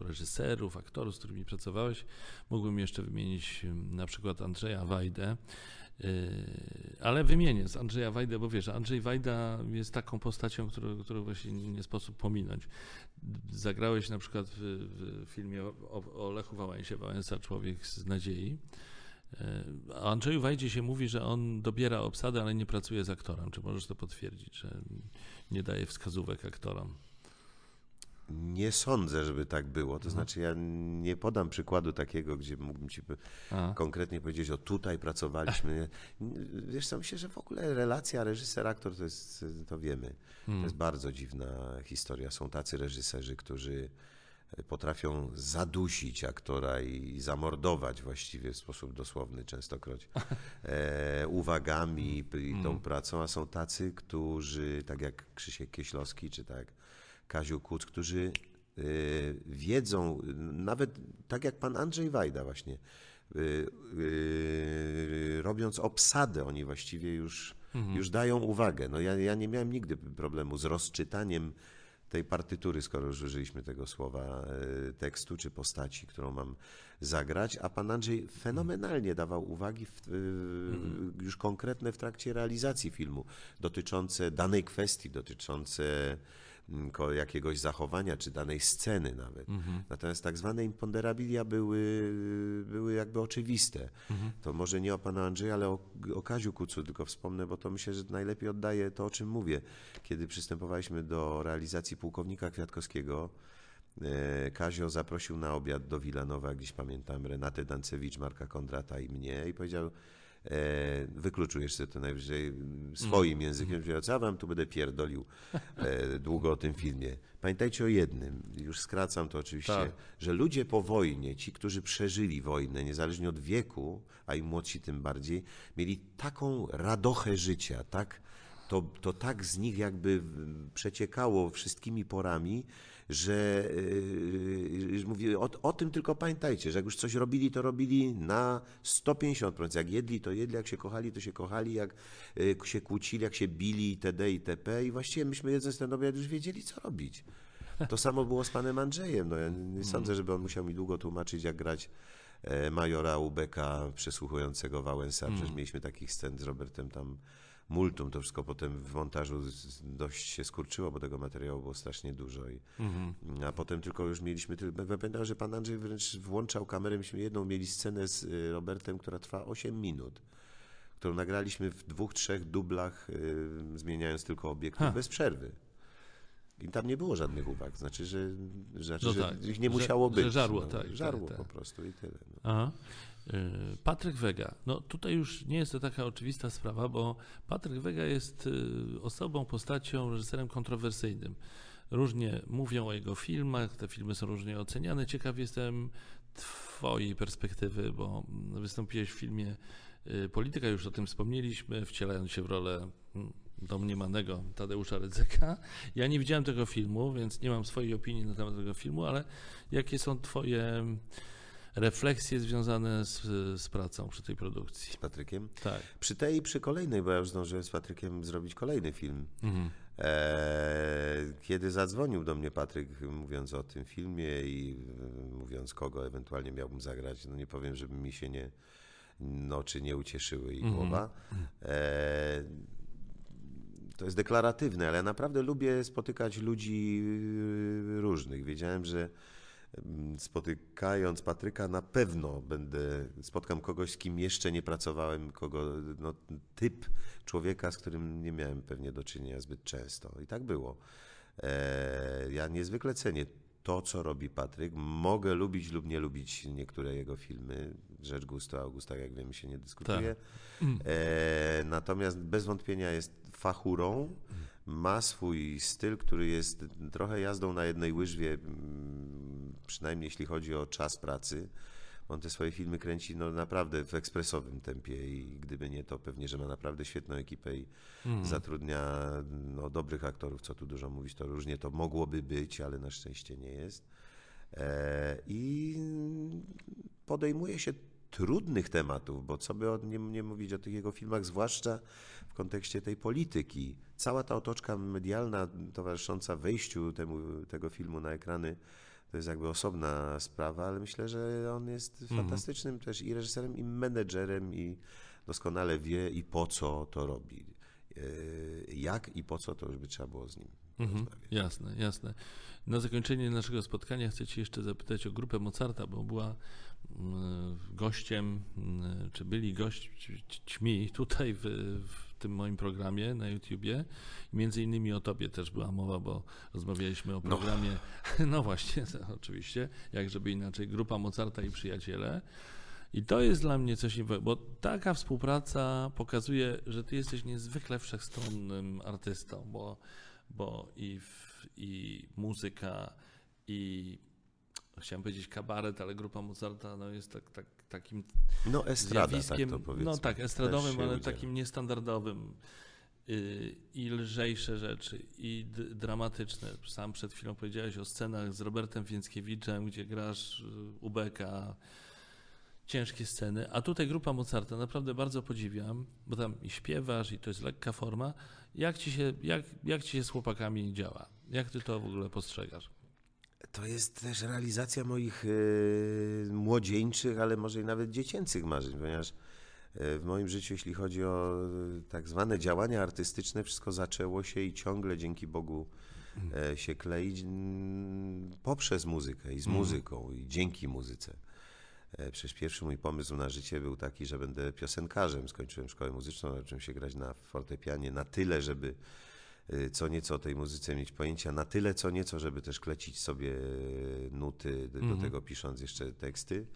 reżyserów, aktorów, z którymi pracowałeś. Mógłbym jeszcze wymienić na przykład Andrzeja Wajdę, y, ale wymienię z Andrzeja Wajdę, bo wiesz, Andrzej Wajda jest taką postacią, którą, którą właśnie nie sposób pominąć. Zagrałeś na przykład w, w filmie o, o Lechu Wałęsie, Wałęsa Człowiek z Nadziei. Y, O Andrzeju Wajdzie się mówi, że on dobiera obsadę, ale nie pracuje z aktorem. Czy możesz to potwierdzić, że nie daje wskazówek aktorom? Nie sądzę, żeby tak było. Mhm. To znaczy, ja nie podam przykładu takiego, gdzie mógłbym ci A. konkretnie powiedzieć, o tutaj pracowaliśmy. Wiesz co, myślę, że w ogóle relacja reżyser-aktor to jest, to wiemy. To Hmm. jest bardzo dziwna historia. Są tacy reżyserzy, którzy potrafią zadusić aktora i zamordować właściwie w sposób dosłowny częstokroć e, uwagami i tą pracą, a są tacy, którzy, tak jak Krzysiek Kieślowski, czy tak Kaziu Kuc, którzy e, wiedzą, nawet tak jak pan Andrzej Wajda właśnie, e, e, robiąc obsadę, oni właściwie już, już dają uwagę. No ja, ja nie miałem nigdy problemu z rozczytaniem tej partytury, skoro już użyliśmy tego słowa tekstu czy postaci, którą mam zagrać, a pan Andrzej fenomenalnie dawał uwagi w, e, już konkretne w trakcie realizacji filmu, dotyczące danej kwestii, dotyczące jakiegoś zachowania czy danej sceny nawet. Natomiast tak zwane imponderabilia były, były jakby oczywiste. To może nie o pana Andrzeja, ale o, o Kaziu Kucu tylko wspomnę, bo to myślę, że najlepiej oddaje to, o czym mówię. Kiedy przystępowaliśmy do realizacji Pułkownika Kwiatkowskiego, e, Kazio zaprosił na obiad do Wilanowa, dziś pamiętam, Renatę Dancewicz, Marka Kondrata i mnie i powiedział, e, wykluczył jeszcze to najwyżej swoim językiem, powiedział, co ja wam tu będę pierdolił e, długo o tym filmie. Pamiętajcie o jednym, już skracam to oczywiście, Tak. że ludzie po wojnie, ci, którzy przeżyli wojnę, niezależnie od wieku, a i młodsi tym bardziej, mieli taką radochę życia, tak, to, to tak z nich jakby przeciekało wszystkimi porami, że yy, mówię, o, o tym tylko pamiętajcie, że jak już coś robili, to robili na 150%. Jak jedli, to jedli, jak się kochali, to się kochali, jak się kłócili, jak się bili itd. itp. I właściwie myśmy jedząc ten obiad już wiedzieli, co robić. To samo było z panem Andrzejem. No, ja nie sądzę, żeby on musiał mi długo tłumaczyć, jak grać e, majora Ubeka przesłuchującego Wałęsa. Przecież mieliśmy takich scen z Robertem tam multum. To wszystko potem w montażu dość się skurczyło, bo tego materiału było strasznie dużo. I, A potem tylko już mieliśmy... tyl- ja Pamiętam, że pan Andrzej wręcz włączał kamerę. Myśmy jedną mieli scenę z y, Robertem, która trwa 8 minut którą nagraliśmy w dwóch, trzech dublach, y, zmieniając tylko obiektyw Ha. bez przerwy. I tam nie było żadnych uwag. Znaczy, że, znaczy, No że tak, ich nie że- musiało że być. żarło, no. tak, Żarło tak, po tak. prostu i tyle. No. Aha. Y, Patryk Wega. No tutaj już nie jest to taka oczywista sprawa, bo Patryk Wega jest y, osobą, postacią, reżyserem kontrowersyjnym. Różnie mówią o jego filmach, te filmy są różnie oceniane. Ciekaw jestem Twojej perspektywy, bo wystąpiłeś w filmie y, Polityka, już o tym wspomnieliśmy, wcielając się w rolę mm, domniemanego Tadeusza Rydzyka. Ja nie widziałem tego filmu, więc nie mam swojej opinii na temat tego filmu, ale jakie są Twoje refleksje związane z, z pracą przy tej produkcji. Z Patrykiem. Tak. Przy tej i przy kolejnej, bo ja już zdążyłem z Patrykiem zrobić kolejny film. Mhm. Eee, kiedy zadzwonił do mnie Patryk, mówiąc o tym filmie i e, mówiąc, kogo ewentualnie miałbym zagrać, no nie powiem, żeby mi się nie, no, oczy nie ucieszyły i głowa. Eee, to jest deklaratywne, ale naprawdę lubię spotykać ludzi różnych. Wiedziałem, że spotykając Patryka, na pewno będę, spotkam kogoś, z kim jeszcze nie pracowałem, kogo, no, typ człowieka, z którym nie miałem pewnie do czynienia zbyt często. I tak było. E, ja niezwykle cenię to, co robi Patryk. Mogę lubić lub nie lubić niektóre jego filmy. Rzecz gustu, a o gustach, jak wiemy, się nie dyskutuje. E, natomiast bez wątpienia jest fachurą. Ma swój styl, który jest trochę jazdą na jednej łyżwie, mm, przynajmniej jeśli chodzi o czas pracy. On te swoje filmy kręci no, naprawdę w ekspresowym tempie i gdyby nie to, pewnie, że ma naprawdę świetną ekipę i zatrudnia no, dobrych aktorów, co tu dużo mówić, to różnie to mogłoby być, ale na szczęście nie jest. E, I podejmuje się trudnych tematów, bo co by o, nie, nie mówić o tych jego filmach, zwłaszcza w kontekście tej polityki. Cała ta otoczka medialna towarzysząca wejściu temu, tego filmu na ekrany to jest jakby osobna sprawa, ale myślę, że on jest fantastycznym też i reżyserem, i menedżerem, i doskonale wie i po co to robi. Yy, Jak i po co to już by trzeba było z nim Mhm, jasne, jasne. Na zakończenie naszego spotkania chcę Cię jeszcze zapytać o grupę Mozarta, bo była mm, gościem, mm, czy byli gośćmi tutaj w, w tym moim programie na YouTubie. Między innymi o Tobie też była mowa, bo rozmawialiśmy o programie, no, właśnie, to oczywiście, jak żeby inaczej, grupa Mozarta i przyjaciele. I to jest dla mnie coś niewątpliwego, bo taka współpraca pokazuje, że ty jesteś niezwykle wszechstronnym artystą, bo, bo i, w, i muzyka, i chciałem powiedzieć kabaret, ale grupa Mozarta no, jest tak, tak, takim No estrada, zjawiskiem, tak to powiedzmy. no tak, estradowym, ale udziela. takim niestandardowym. y, I lżejsze rzeczy, i dramatyczne. Sam przed chwilą powiedziałeś o scenach z Robertem Więckiewiczem, gdzie grasz y, Ubeka, ciężkie sceny. A tutaj grupa Mozarta naprawdę bardzo podziwiam, bo tam i śpiewasz, i to jest lekka forma. Jak ci się, jak, jak ci się z chłopakami działa? Jak ty to w ogóle postrzegasz? To jest też realizacja moich e, młodzieńczych, ale może i nawet dziecięcych marzeń, ponieważ e, w moim życiu, jeśli chodzi o e, tak zwane działania artystyczne, wszystko zaczęło się i ciągle dzięki Bogu się kleić mm, poprzez muzykę i z muzyką i dzięki muzyce. E, Przecież pierwszy mój pomysł na życie był taki, że będę piosenkarzem. Skończyłem szkołę muzyczną, zacząłem się grać na fortepianie na tyle, żeby y, co nieco o tej muzyce mieć pojęcia, na tyle co nieco, żeby też klecić sobie y, nuty, do, do tego pisząc jeszcze teksty.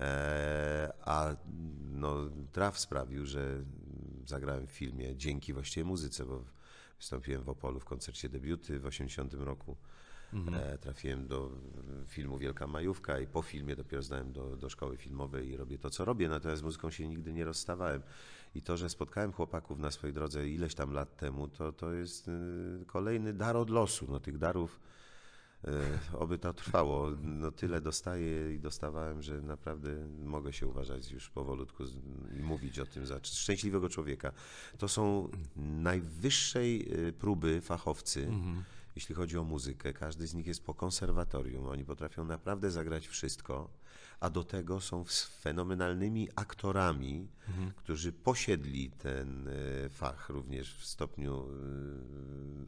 E, a no, traf sprawił, że zagrałem w filmie dzięki właściwie muzyce, bo wystąpiłem w Opolu w koncercie debiuty w 80 roku. E, trafiłem do filmu Wielka Majówka i po filmie dopiero zdałem do, do szkoły filmowej i robię to, co robię. Natomiast z muzyką się nigdy nie rozstawałem. I to, że spotkałem chłopaków na swojej drodze ileś tam lat temu, to, to jest y, kolejny dar od losu. No, tych darów y, oby to trwało. No, tyle dostaję i dostawałem, że naprawdę mogę się uważać już powolutku i mówić o tym za szczęśliwego człowieka. To są najwyższej y, próby fachowcy jeśli chodzi o muzykę. Każdy z nich jest po konserwatorium. Oni potrafią naprawdę zagrać wszystko, a do tego są fenomenalnymi aktorami, którzy posiedli ten e, fach również w stopniu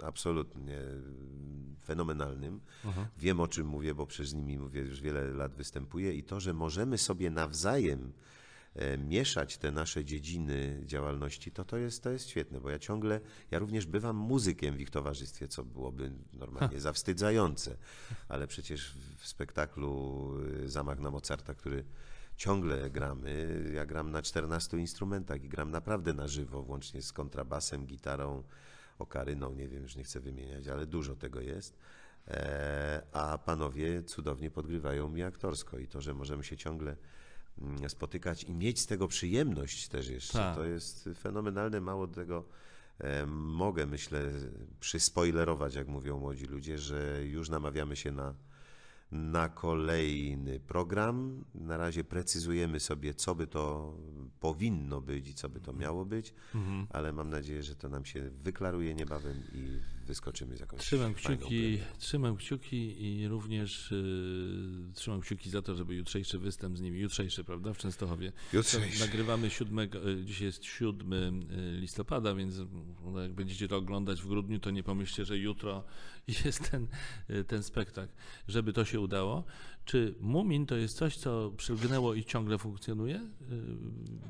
e, absolutnie e, fenomenalnym. Wiem o czym mówię, bo przez nimi mówię, już wiele lat występuję i to, że możemy sobie nawzajem mieszać te nasze dziedziny działalności, to to jest, to jest świetne, bo ja ciągle, ja również bywam muzykiem w ich towarzystwie, co byłoby normalnie zawstydzające, ale przecież w spektaklu y, Zamach na Mozarta, który ciągle gramy, ja gram na 14 instrumentach i gram naprawdę na żywo, włącznie z kontrabasem, gitarą, okaryną, nie wiem, już nie chcę wymieniać, ale dużo tego jest. E, a panowie cudownie podgrywają mi aktorsko i to, że możemy się ciągle spotykać i mieć z tego przyjemność też jeszcze, Tak. to jest fenomenalne. Mało tego mogę, myślę, przyspoilerować, jak mówią młodzi ludzie, że już namawiamy się na, na kolejny program. Na razie precyzujemy sobie, co by to powinno być i co by to miało być, ale mam nadzieję, że to nam się wyklaruje niebawem i wyskoczymy z jakąś Trzymam kciuki, trzymam kciuki i również y, trzymam kciuki za to, żeby jutrzejszy występ z nimi, jutrzejszy, prawda, w Częstochowie. Jutrzejszy. Nagrywamy 7, y, dzisiaj jest 7 y, listopada, więc no, jak będziecie to oglądać w grudniu, to nie pomyślcie, że jutro jest ten, ten spektakl. Żeby to się udało. Czy Mumin to jest coś, co przylgnęło i ciągle funkcjonuje?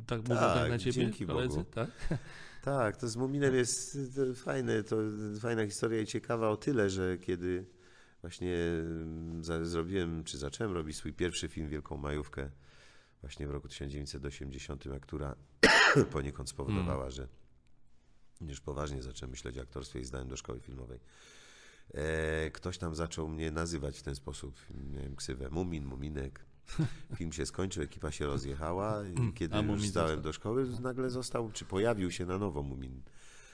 Tak mówią Tak, tak na ciebie, dzięki koledzy? Bogu. Tak? Tak, to z Muminem jest fajne, to fajna historia i ciekawa o tyle, że kiedy właśnie mm, zrobiłem, czy zacząłem robić swój pierwszy film, Wielką Majówkę, właśnie w roku 1980, a która poniekąd spowodowała, że już poważnie zacząłem myśleć o aktorstwie i zdałem do szkoły filmowej. E, ktoś tam zaczął mnie nazywać w ten sposób. Miałem ksywę Mumin, Muminek. Film się skończył, ekipa się rozjechała i kiedy A już stałem do szkoły, nagle został, czy pojawił się na nowo Mumin.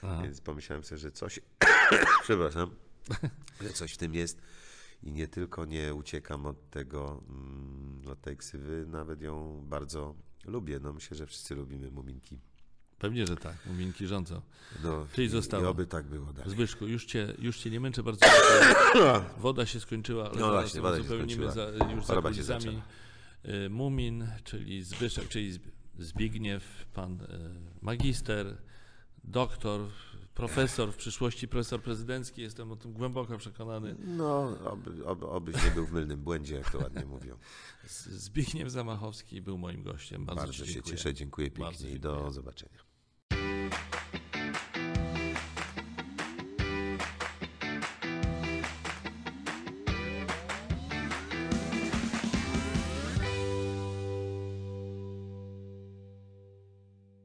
Aha. Więc pomyślałem sobie, że coś, przepraszam, że coś w tym jest i nie tylko nie uciekam od tego, mm, od tej ksywy, nawet ją bardzo lubię. No myślę, że wszyscy lubimy Muminki. Pewnie, że tak. Muminki rządzą. No, Czyli zostało. I oby tak było dalej. Zbyszku, już cię, już cię nie męczę bardzo. Woda się skończyła, ale No właśnie, woda się uzupełnimy za, już za Choroba się kulisami. Y, Mumin, czyli Zbyszek, czyli Zb- Zbigniew, pan y, magister, doktor, profesor, w przyszłości profesor prezydencki, jestem o tym głęboko przekonany. No, oby, oby, obyś nie był w mylnym błędzie, jak to ładnie mówią. Zbigniew Zamachowski był moim gościem. Bardzo, Bardzo się cieszę, dziękuję pięknie i do zobaczenia.